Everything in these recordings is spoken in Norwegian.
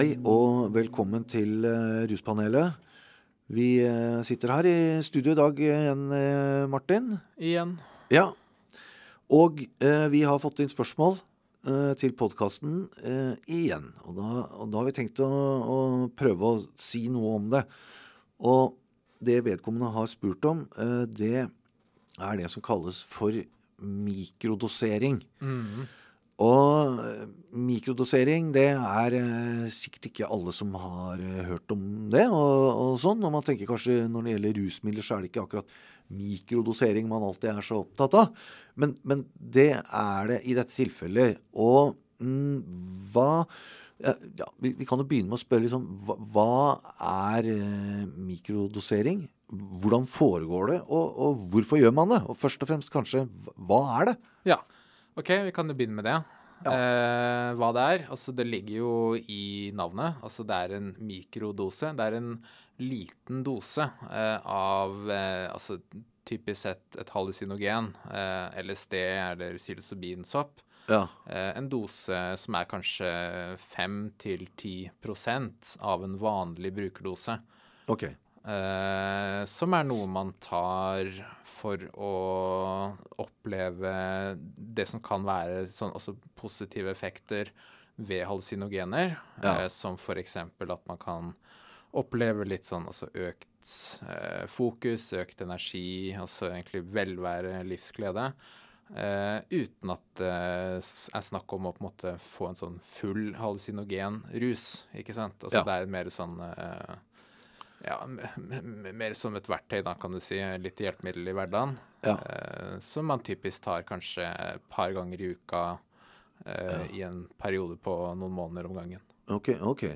Hei og velkommen til uh, Ruspanelet. Vi uh, sitter her i studio i dag igjen, uh, Martin. Igjen. Ja. Og vi har fått inn spørsmål til podkasten igjen. Og da, og da, har vi tenkt å, å, prøve å si noe om det. Og det vedkommende har spurt om, det er det som kalles for mikrodosering. Mm. Og eh, mikrodosering, det er eh, sikkert ikke alle som har eh, hørt om det. Og, og, sånn, og man tenker kanskje når det gjelder rusmidler, så er det ikke akkurat mikrodosering man alltid er så opptatt av. Men, men det er det i dette tilfellet. Og mm, hva ja, vi, vi, kan jo begynne med å spørre liksom, hva, hva er eh, mikrodosering? Hvordan foregår det, og, og, hvorfor gjør man det? Og først og fremst kanskje, hva er det? Ja, OK, vi kan jo begynne med det. Ja. Eh, hva det er. Altså, det ligger jo i navnet. Altså, det er en mikrodose. Det er en liten dose eh, av eh, altså, typisk sett et hallusinogen, eh, LSD eller psilocybinsopp. Ja. Eh, en dose som er kanskje 5-10% av en vanlig brukerdose. Ok. Eh, som er noe man tar for å oppleve det som kan være sånn, også positive effekter ved hallusinogener. Ja. Eh, som f.eks. at man kan oppleve litt sånn altså økt eh, fokus, økt energi, altså egentlig velvære, livsglede. Uten at det er snakk om å på en måte få en sånn full hallusinogen rus. ikke sant? Altså ja. Det er mer sånn ja, mer som et verktøy, da, kan du si. Litt hjelpemiddel i hverdagen. Ja. Eh, som man typisk tar kanskje et par ganger i uka eh, ja. i en periode på noen måneder om gangen. Ok, ok.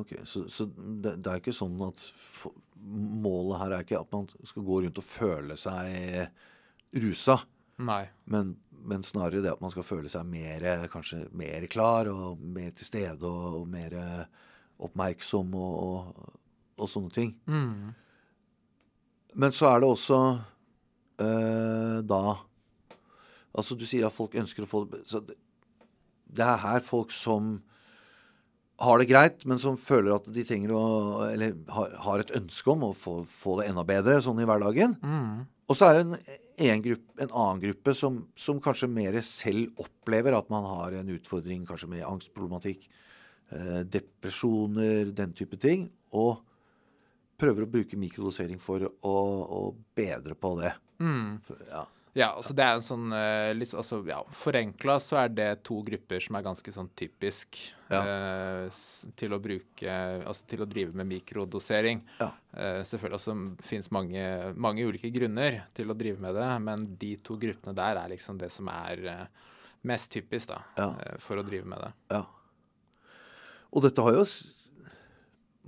okay. Så, så det, det, er ikke sånn at for, målet her er ikke at man skal gå rundt og føle seg rusa. Nei. Men, men snarere det at man skal føle seg mer, kanskje mer klar og mer til stede og, og mer oppmerksom og, og og sånne ting. Mm. Men så er det også øh, da Altså, du sier at folk ønsker å få det så det, det er her folk som har det greit, men som føler at de trenger å Eller har, har et ønske om å få, få, det enda bedre sånn i hverdagen. Mm. Og så er det en, en, gruppe, en annen gruppe som, som, kanskje mer selv opplever at man har en utfordring kanskje med angstproblematikk, eh, depresjoner, den type ting. Og prøver å bruke mikrodosering for å, å bedre på det. Mm. Ja. ja. altså det er en sånn uh, litt, altså, ja, Forenkla så er det to grupper som er ganske sånn typisk ja. uh, til å bruke Altså til å drive med mikrodosering. Ja. Uh, selvfølgelig også fins mange, mange, ulike grunner til å drive med det, men de to gruppene der er liksom det som er mest typisk da, for å drive med det. Ja. Og dette har jo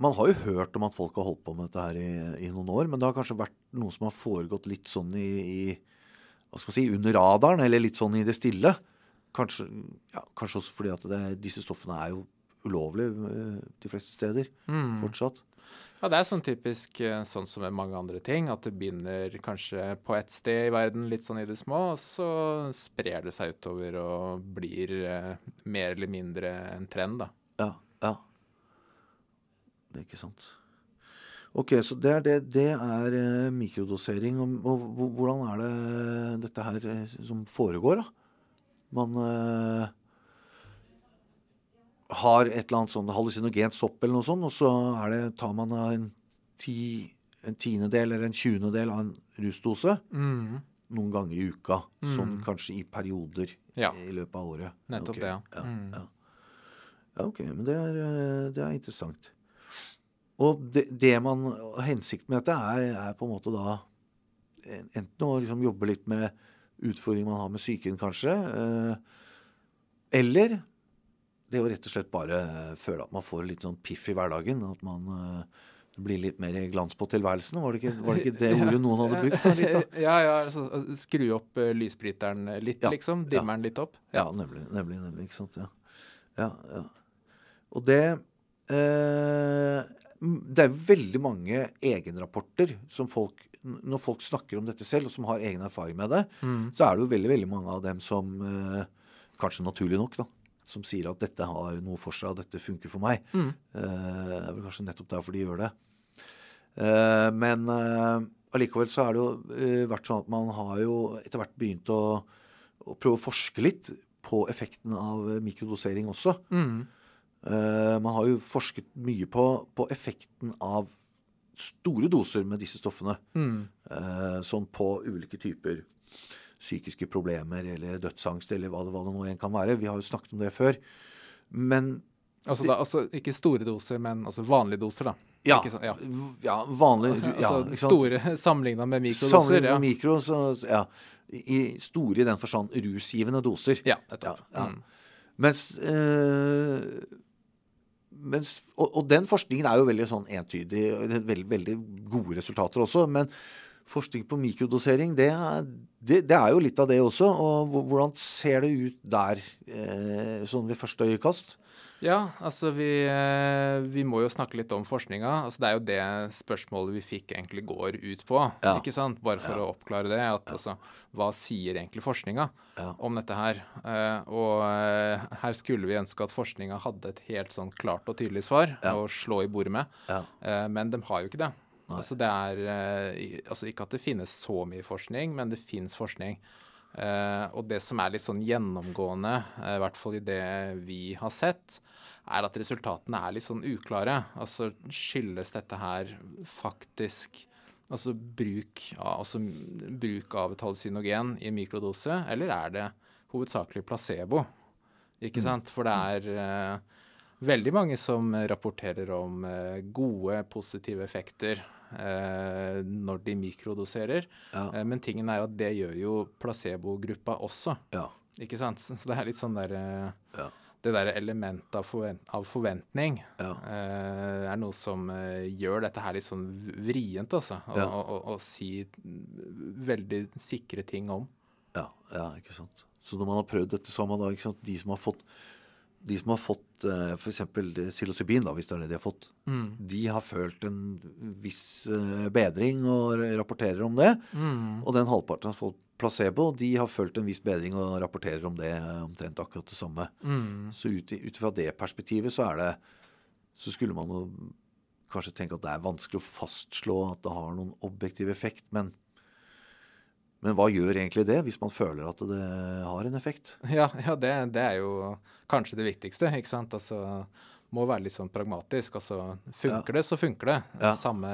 man har jo hørt om at folk har holdt på med dette her i, i, noen år, men det har kanskje vært noe som har foregått litt sånn i, i hva skal man si, under radaren, eller litt sånn i det stille. Kanskje, ja, kanskje også fordi at det, disse stoffene er jo ulovlige eh, de fleste steder mm. fortsatt. Ja, det er sånn typisk eh, sånn som med mange andre ting, at det begynner kanskje på ett sted i verden, litt sånn i det små, og så sprer det seg utover og blir eh, mer eller mindre en trend, da. Ja, ja. Det er ikke sant. Ok, så det er, det, det er eh, mikrodosering. Og, og, hvordan er det dette her eh, som foregår, da? Man eh, har et eller annet sånn hallusinogent sopp eller noe sånt, og så er det, tar man en, ti, en tiendedel eller en tjuendedel av en rusdose mm. noen ganger i uka. Mm. Sånn kanskje i perioder ja. i løpet av året. Nettopp okay. det, ja. Ja, mm. ja. OK. Men det er, det er interessant. Og det, det man, hensikten med dette er, er, på en måte da enten å liksom jobbe litt med utfordringer man har med psyken, kanskje, eh, eller det å rett og slett bare føle at man får litt sånn piff i hverdagen. At man uh, blir litt mer glans på tilværelsen. Var det ikke, var det, ikke det ordet noen hadde brukt? Da, litt, da? Ja, ja. Altså, skru opp lysbryteren litt, ja, liksom. Dimmer den litt opp. Ja, nemlig. Nemlig. nemlig ikke sant. Ja. ja, ja. Og det det er veldig mange egenrapporter som folk Når folk snakker om dette selv, og som har egen erfaring med det, mm. så er det jo veldig veldig mange av dem som eh, Kanskje naturlig nok, da. som sier at dette har noe for seg, og dette funker for meg. Mm. Eh, det er vel kanskje nettopp derfor de gjør det. Eh, men eh, allikevel så er det jo vært sånn at man har jo etter hvert begynt å, å prøve å forske litt på effekten av mikrodosering også. Mm. Eh, man har jo forsket mye på, på effekten av store doser med disse stoffene. Mm. Uh, sånn på ulike typer psykiske problemer eller dødsangst eller hva det, hva det nå enn kan være. Vi har jo snakket om det før. Men Altså, da, altså ikke store doser, men altså vanlige doser, da. ja, Ikke sant? Ja. ja vanlige ja, altså store sammenligna med mikrodoser. Sammenlignet Ja. med mikro, så ja. I store i den forstand rusgivende doser. ja, nettopp. Mm. Mens, eh, mens og, og den forskningen er jo veldig sånn entydig. Veldig, veldig gode resultater også. Men forskning på mikrodosering, det er, det, det er jo litt av det også. Og hvordan ser det ut der, eh, sånn ved første øyekast? Ja, altså vi, eh, vi må jo snakke litt om forskninga. Altså, det er jo det spørsmålet vi fikk egentlig går ut på. Ja. ikke sant? Bare for å oppklare det. at altså, Hva sier egentlig forskninga Ja. om dette her? Eh, og eh, her skulle vi ønske at forskninga hadde et helt sånn klart og tydelig svar Ja. å slå i bordet med. Ja. Men de har jo ikke det. Altså det er altså Ikke at det finnes så mye forskning, men det fins forskning. Eh, og det som er litt sånn gjennomgående, eh, i hvert fall i det vi har sett, er at resultatene er litt sånn uklare. Altså skyldes dette her faktisk altså bruk av, altså bruk av et hallusinogen i mikrodose, eller er det hovedsakelig placebo? Ikke sant? For det er uh, veldig mange som rapporterer om uh, gode, positive effekter eh, når de mikrodoserer. Ja. Eh, men tingen er at det gjør jo placebogruppa også. Ja. Ikke sant? Så det er litt sånn der eh, Ja. Det der elementet av, forvent av forventning Ja. eh, er noe som eh, gjør dette her litt sånn vrient, altså. Å si veldig sikre ting om. Ja, ja, ikke sant. Så når man har prøvd dette, så har man da ikke sant, de som har fått de som har fått uh, f.eks. psilocybin, da, hvis det er det de har fått, Mm. de har følt en viss eh, bedring og rapporterer om det. Mm. Og den halvparten har fått placebo, de har følt en viss bedring og rapporterer om det eh, omtrent akkurat det samme. Mm. Så ut ut fra det perspektivet så er det Så skulle man jo kanskje tenke at det er vanskelig å fastslå at det har noen objektiv effekt, men men hva gjør egentlig det, hvis man føler at det har en effekt? Ja, ja det, det er jo kanskje det viktigste, ikke sant. Altså, må være litt sånn pragmatisk. Altså, funker det, så funker det. Ja. Samme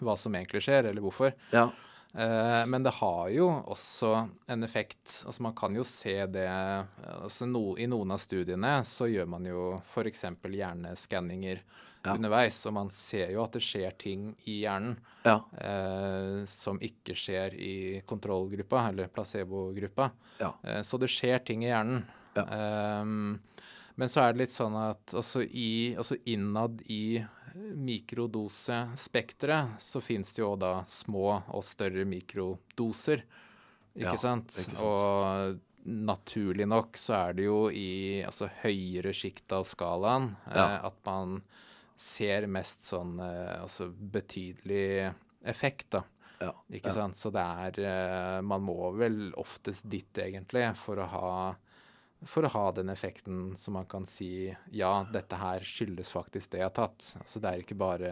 hva som egentlig skjer, eller hvorfor. Ja. Eh, men det har jo også en effekt. Altså, man kan jo se det altså, no, I noen av studiene så gjør man jo f.eks. hjerneskanninger Ja. underveis, og man ser jo at det skjer ting i hjernen Ja. eh, som ikke skjer i kontrollgruppa, eller placebogruppa. Ja. Eh, Så det skjer ting i hjernen. Ehm, men så er det litt sånn at også, i, også innad i mikrodosespekteret så fins det jo da små og større mikrodoser. Ikke Ja, sant? ikke sant. Og naturlig nok så er det jo i altså, høyere sjikt av skalaen Ja. eh, at man ser mest sånn eh, altså betydelig effekt, da. Ja. Ikke sant? Så det er eh, Man må vel oftest dit, egentlig, for å ha for å ha den effekten som man kan si ja, dette her skyldes faktisk det jeg har tatt. Altså Det er ikke bare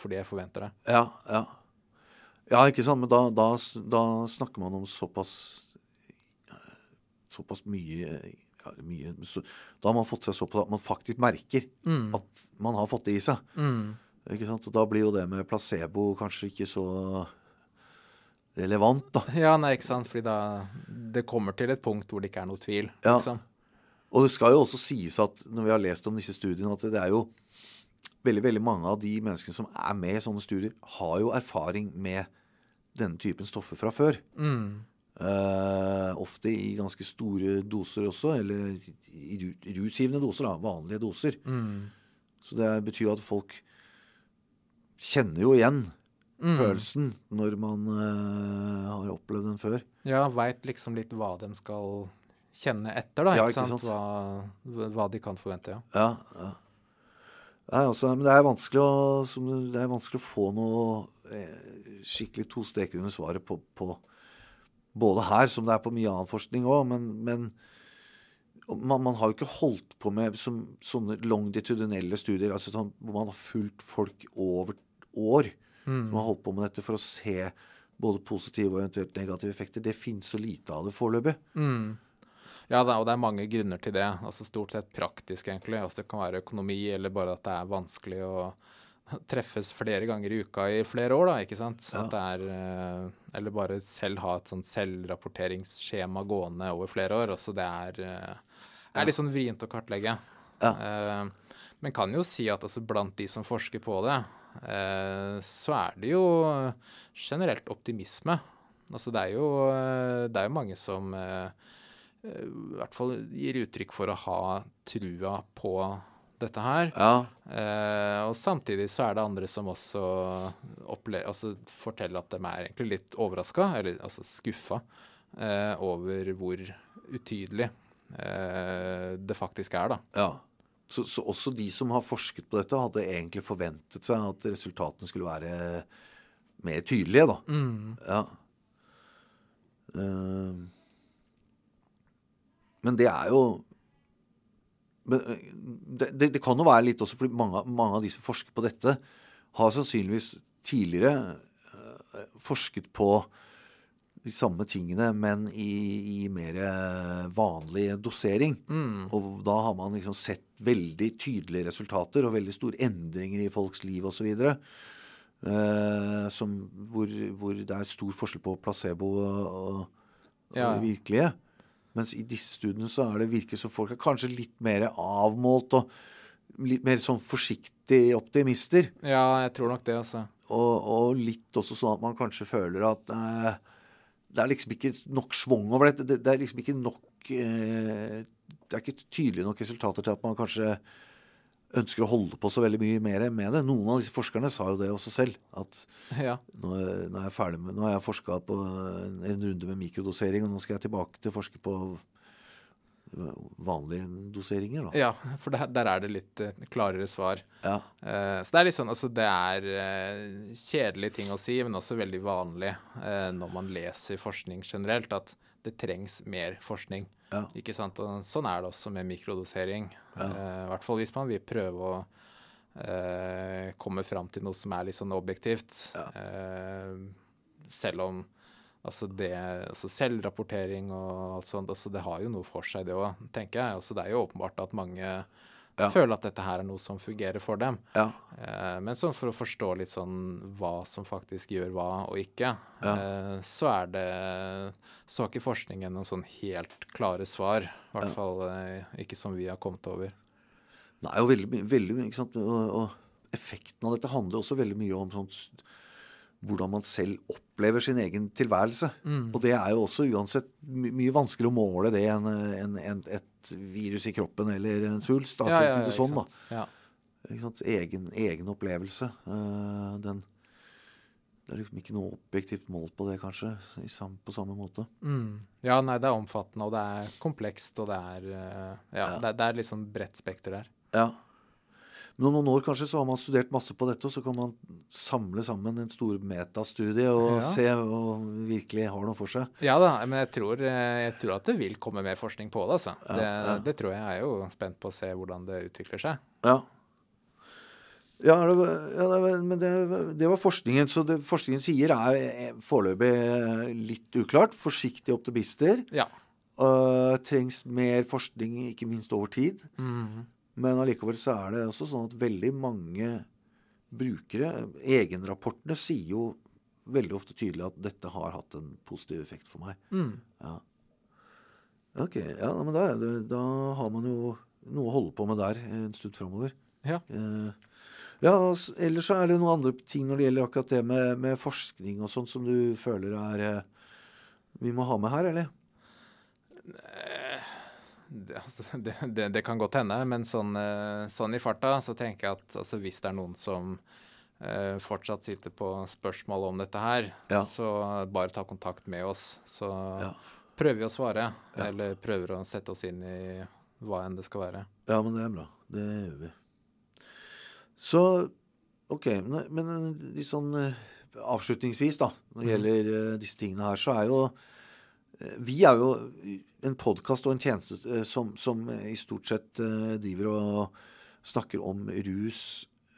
fordi jeg forventer det. Ja, ja. ja, ikke sant. Men da, da, da snakker man om såpass Såpass mye, ja, mye så, Da har man fått seg såpass at man faktisk merker Mm. at man har fått det i seg. Mm. Ikke sant? Og da blir jo det med placebo kanskje ikke så relevant, da. Ja, nei, ikke sant. Fordi da Det kommer til et punkt hvor det ikke er noe tvil. Ja. Liksom. Og det skal jo også sies at når vi har lest om disse studiene, at det er jo veldig veldig mange av de menneskene som er med i sånne studier, har jo erfaring med denne typen stoffer fra før. Mm. Uh, ofte i ganske store doser også, eller i rusgivende doser, da, vanlige doser. Mm. Så det betyr jo at folk kjenner jo igjen Mm. følelsen når man uh, har opplevd den før. Ja, veit liksom litt hva de skal kjenne etter, da. Ja, ikke, sant? sant? Hva, hva de kan forvente, ja. Ja, ja. Nei, altså, men det er å, som, det- det er vanskelig å få noe eh, skikkelig to streker under svaret på, på både her som det er på mye annen forskning òg, men, men man, man har jo ikke holdt på med som, sånne longitudinelle studier altså sånn, hvor man har fulgt folk over år. Mm. Som har holdt på med dette for å se både positive og eventuelt negative effekter. Det finnes så lite av det foreløpig. Mm. Ja, det, og det er mange grunner til det. Altså Stort sett praktisk, egentlig. Altså Det kan være økonomi, eller bare at det er vanskelig å treffes flere ganger i uka i flere år, da, ikke sant. Ja. Er, eh, eller bare selv ha et sånt selvrapporteringsskjema gående over flere år. Altså det er, eh, er litt sånn vrient å kartlegge. Ja. Eh, men kan jo si at altså, blant de som forsker på det, så er det jo generelt optimisme. Altså det er jo, eh, det er jo mange som eh, eh, i hvert fall gir uttrykk for å ha trua på dette her. Ja. Eh, og samtidig så er det andre som også altså forteller at de er egentlig litt overraska, eller altså skuffa, eh, over hvor utydelig eh, det faktisk er, da. ja. Så, så også de som har forsket på dette, hadde egentlig forventet seg at resultatene skulle være mer tydelige, da. Mm. Ja. Uh, men det er jo men, det, det, det kan jo være litt også fordi mange, mange av de som forsker på dette, har sannsynligvis tidligere forsket på de samme tingene, men i, i mer eh, vanlig dosering. Mm. Og da har man liksom sett veldig tydelige resultater og veldig store endringer i folks liv osv. Uh, som hvor, hvor det er stor forskjell på placebo og, og, Ja. det virkelige. Mens i disse studiene så er det virker som folk er kanskje litt mer avmålt og litt mer sånn forsiktige optimister. Ja, jeg tror nok det, altså. Og, og litt også sånn at man kanskje føler at eh, det er liksom ikke nok schwung over dette. Det, det er liksom ikke nok eh, Det er ikke tydelige nok resultater til at man kanskje ønsker å holde på så veldig mye mer med det. Noen av disse forskerne sa jo det også selv. At Ja. nå, nå er jeg ferdig med Nå har jeg forska på en, en runde med mikrodosering, og nå skal jeg tilbake til å forske på vanlige doseringer, da. ja, for der, der er det litt eh, klarere svar. Ja. Eh, så det er litt sånn, altså det er uh, kjedelige ting å si, men også veldig vanlig når man leser forskning generelt, at det trengs mer forskning. Ja. Ikke sant? Og sånn er det også med mikrodosering. I hvert fall hvis man vil prøve å komme fram til noe som er litt sånn objektivt. Selv om altså det, altså selvrapportering og alt sånt, altså det har jo noe for seg det òg, tenker jeg. Altså det er jo åpenbart at mange Ja. føler at dette her er noe som fungerer for dem. ja. Eh, men sånn for å forstå litt sånn hva som faktisk gjør hva og ikke, Ja. eh, så er det Så har ikke forskningen noen sånn helt klare svar. I hvert fall eh, ikke som vi har kommet over. Nei, og veldig, mye- ikke sant? Og, og effekten av dette handler også veldig mye om sånn, s- hvordan man selv opplever sin egen tilværelse. Mm. Og det er jo også uansett my mye vanskeligere å måle det enn en, en, et virus i kroppen eller en svulst. Da, for å si det sånn, da. Ja. Egen, egen opplevelse. Uh, den, det er liksom ikke noe objektivt mål på det, kanskje, i sam, på samme måte. Mm. ja, nei, det er omfattende, og det er komplekst, og det er uh, Ja, Ja. Det, det er sånn bredt spekter der. Ja. Men om noen år kanskje så har man studert masse på dette, og så kan man samle sammen en stor metastudie og Ja. se om virkelig har noe for seg. Ja da, men jeg tror, eh, jeg tror at det vil komme mer forskning på det, altså. Ja, det, ja. det tror jeg. Jeg er jo spent på å se hvordan det utvikler seg. Ja. Ja, det, var- det, var- men det, det var forskningen. Så det forskningen sier, er eh, foreløpig litt uklart. Forsiktige optimister. Ja. Uh, trengs mer forskning, ikke minst over tid. Mhm. Men allikevel så er det også sånn at veldig mange brukere, egenrapportene, sier jo veldig ofte tydelig at dette har hatt en positiv effekt for meg. Mm. Ja. Ok, ja, men da, da har man jo noe å holde på med der en stund framover. Ja. Eh, ja, ellers så er det noen andre ting når det gjelder akkurat det med, med forskning og sånn, som du føler er eh, vi må ha med her, eller? Det, altså, det, det, det kan godt hende, men sånn, eh, sånn i farta så tenker jeg at altså, hvis det er noen som eh, fortsatt sitter på spørsmål om dette her, Ja. så bare ta kontakt med oss. Så Ja. prøver vi å svare, Ja. eller prøver å sette oss inn i hva enn det skal være. Ja, men det er bra. Det gjør vi. Så OK. Men, men litt sånn eh, avslutningsvis, da, når det gjelder eh, disse tingene her, så er jo eh, Vi er jo en podkast og en tjeneste eh, som, som i stort sett eh, driver og snakker om rus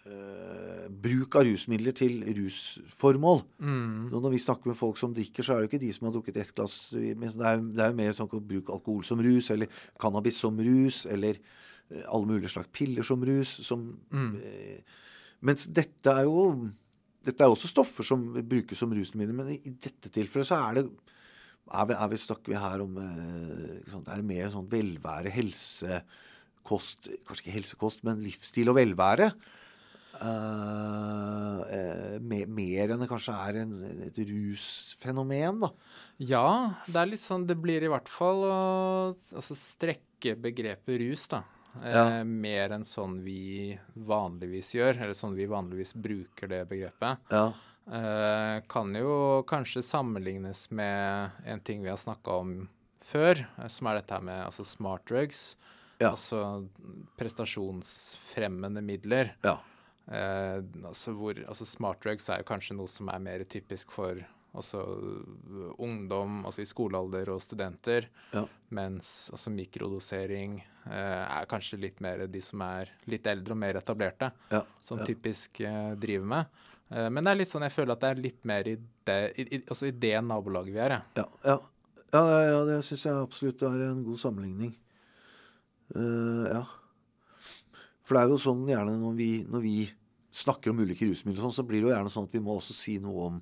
eh, Bruk av rusmidler til rusformål. Mm. Når vi snakker med folk som drikker, så er det jo ikke de som har drukket ett glass Det er, det er jo mer sånn å bruke alkohol som rus, eller cannabis som rus, eller eh, alle mulige slags piller som rus. Som, Mm. eh, mens dette er jo Dette er også stoffer som brukes som rusmidler, men i, i dette tilfellet så er det er vi, er vi, snakker vi her om sånn, Er det mer sånn velvære, helsekost Kanskje ikke helsekost, men livsstil og velvære? Uh, eh, mer, mer enn det kanskje er en, et rusfenomen, da. Ja, det er litt sånn Det blir i hvert fall å altså strekke begrepet rus, da. Eh, mer enn sånn vi vanligvis gjør, eller sånn vi vanligvis bruker det begrepet. Ja. Eh, kan jo kanskje sammenlignes med en ting vi har snakka om før, eh, som er dette med altså smart drugs. Ja. Altså prestasjonsfremmende midler. ja. Eh, altså hvor, altså smart drugs er jo kanskje noe som er mer typisk for altså, ungdom, altså i skolealder og studenter. Ja. Mens altså mikrodosering eh, er kanskje litt mer de som er litt eldre og mer etablerte, ja. som ja. typisk eh, driver med. Eh, men det er litt sånn, jeg føler at det er litt mer i det, i, i, altså i det nabolaget vi er. Ja. Ja, ja. ja, det syns jeg absolutt er en god sammenligning. Uh, ja. For det er jo sånn gjerne når vi, når vi snakker om ulike rusmidler, sånn, så blir det jo gjerne sånn at vi må også si noe om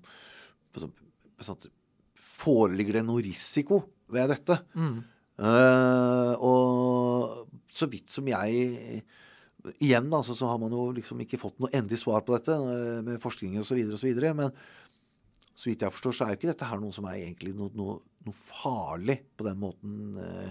sånn, Foreligger det noe risiko ved dette? Mm. Uh, og så vidt som jeg Igjen da, så, så har man jo liksom ikke fått noe endelig svar på dette eh, med forskning osv.. Men så vidt jeg forstår, så er jo ikke dette her noe som er egentlig noe, noe, noe farlig på den måten eh,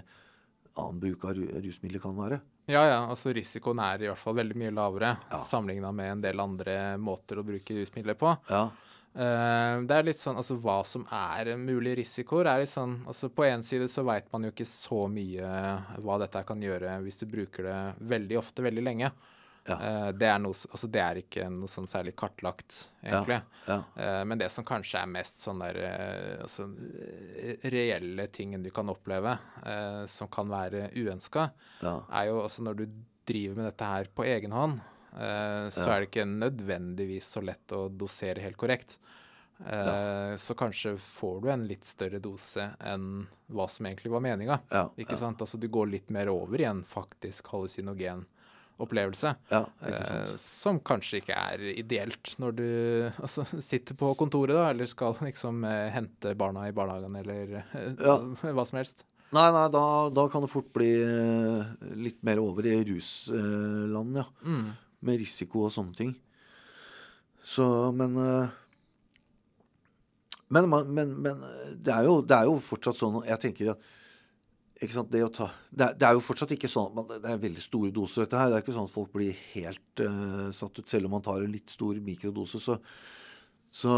annen bruk av rusmidler kan være. Ja, ja. Altså risikoen er i hvert fall veldig mye lavere Ja. sammenligna med en del andre måter å bruke rusmidler på. Ja, det er litt sånn, altså Hva som er mulige risikoer, er litt sånn altså På én side så veit man jo ikke så mye hva dette kan gjøre hvis du bruker det veldig ofte, veldig lenge. Ja. Eh, det, er noe, altså det er ikke noe sånn særlig kartlagt, egentlig. ja, Ja. men det som kanskje er mest sånn der eh, altså, eh, reelle tingen du kan oppleve, eh, som kan være uønska, ja, er jo også når du driver med dette her på egen hånd, eh, så Ja. er det ikke nødvendigvis så lett å dosere helt korrekt. Ja. Så kanskje får du en litt større dose enn hva som egentlig var meninga. ja, Ikke ja, sant? Altså du går litt mer over i en faktisk hallusinogen opplevelse. ja, Eh, som kanskje ikke er ideelt når du altså, sitter på kontoret da, eller skal liksom eh, hente barna i barnehagen eller eh, hva som helst. Nei, nei, da, da kan det fort bli eh, litt mer over i rusland, ja. Mm. Med risiko og sånne ting. Så, men eh, men, men, men det, er jo, det er jo fortsatt sånn Jeg tenker at sant, det, ta, det, er, det er jo fortsatt ikke sånn at man, Det er veldig store doser, dette her. Det er ikke sånn at folk blir helt uh, satt ut, selv om man tar en litt stor mikrodose. Så, så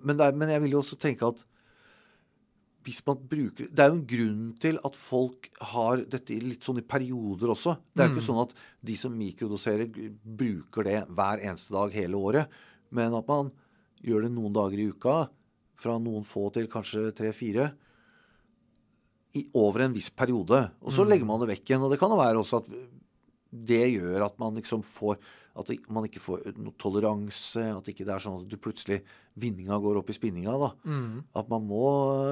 men, er, men jeg vil jo også tenke at hvis man bruker Det er jo en grunn til at folk har dette litt sånn i perioder også. Det er jo ikke sånn at de som mikrodoserer, bruker det hver eneste dag hele året. Men at man gjør det noen dager i uka, fra noen få til kanskje tre-fire, over en viss periode. Og så legger man det vekk igjen. Og det kan jo være også at det gjør at man liksom får At man ikke får noe toleranse. At ikke det er sånn at du plutselig Vinninga går opp i spinninga. da. Mm. At man må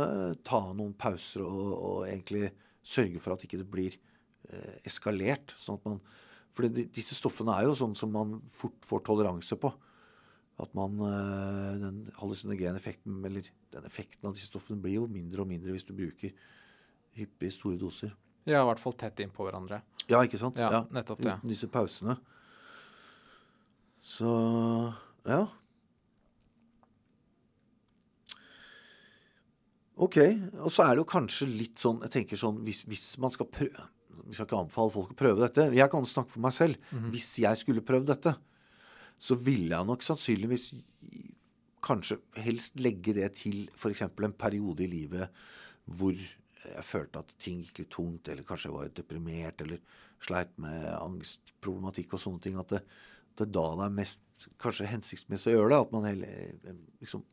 eh, ta noen pauser og, og egentlig sørge for at ikke det blir eh, eskalert. sånn at man, For det, disse stoffene er jo sånn som man fort får toleranse på. At man eh, Den hallusinogeneffekten, eller den effekten av disse stoffene blir jo mindre og mindre hvis du bruker hyppig store doser. Ja, i hvert fall tett innpå hverandre. Ja, ikke sant? Ja, nettopp det. Uten disse pausene. Så ja. Ok. Og så er det jo kanskje litt sånn Jeg tenker sånn Hvis, hvis man skal prøve Vi skal ikke anbefale folk å prøve dette. Jeg kan snakke for meg selv. Mhm. Hvis jeg skulle prøvd dette, så ville jeg nok sannsynligvis kanskje helst legge det til f.eks. en periode i livet hvor jeg følte at ting gikk litt tungt, eller kanskje jeg var deprimert, eller sleit med angstproblematikk og sånne ting. At det, det da det er mest kanskje hensiktsmessig å gjøre det. At man heller, liksom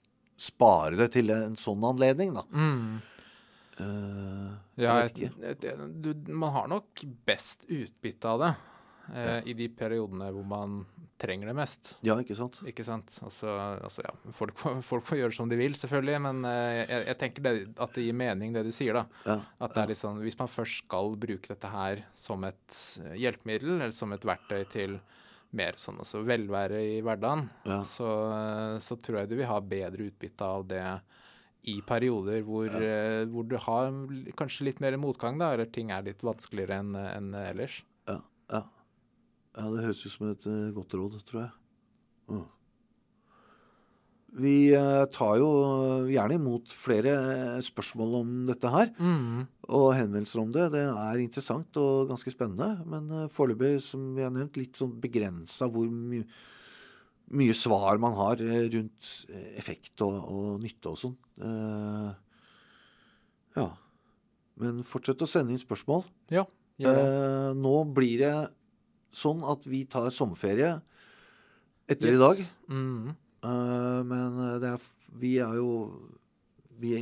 sparer det til en sånn anledning, da. Mm. Eh, Ja, jeg vet jeg, ikke. jeg, du, man har nok best utbytte av det eh, i de periodene hvor man trenger det mest. Ja, ikke sant? Ikke sant? Altså, altså ja, folk, folk får gjøre som de vil, selvfølgelig, men eh, jeg, jeg tenker det, at det gir mening, det du sier, da. Ja. At det er litt sånn, Hvis man først skal bruke dette her som et eh, hjelpemiddel, eller som et verktøy til mer sånn altså velvære i hverdagen, Ja. så, eh, så tror jeg du vil ha bedre utbytte av det i perioder hvor, eh, hvor du har kanskje litt mer motgang, da, eller ting er litt vanskeligere enn enn ellers. Ja, ja. Ja, det høres ut som et eh, godt råd, tror jeg. Mm. Vi eh, tar jo gjerne imot flere eh, spørsmål om dette her, og henvendelser om det. Det er interessant og ganske spennende, men eh, foreløpig, som vi har nevnt, litt sånn begrensa hvor my mye svar man har eh, rundt eh, effekt og, og nytte og sånn. Eh, ja. Men fortsett å sende inn spørsmål. Ja, gjør det. Eh, nå blir det sånn at vi tar sommerferie etter Yes. i dag. Mm. Uh, men det er, vi er jo vi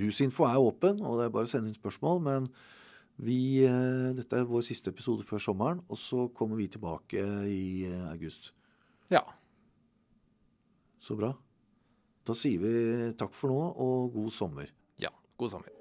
Rusinfo er åpen, og det er bare å sende inn spørsmål. Men vi, uh, dette er vår siste episode før sommeren, og så kommer vi tilbake i uh, august. Ja. Så bra. Da sier vi takk for nå, og god sommer. ja. God sommer.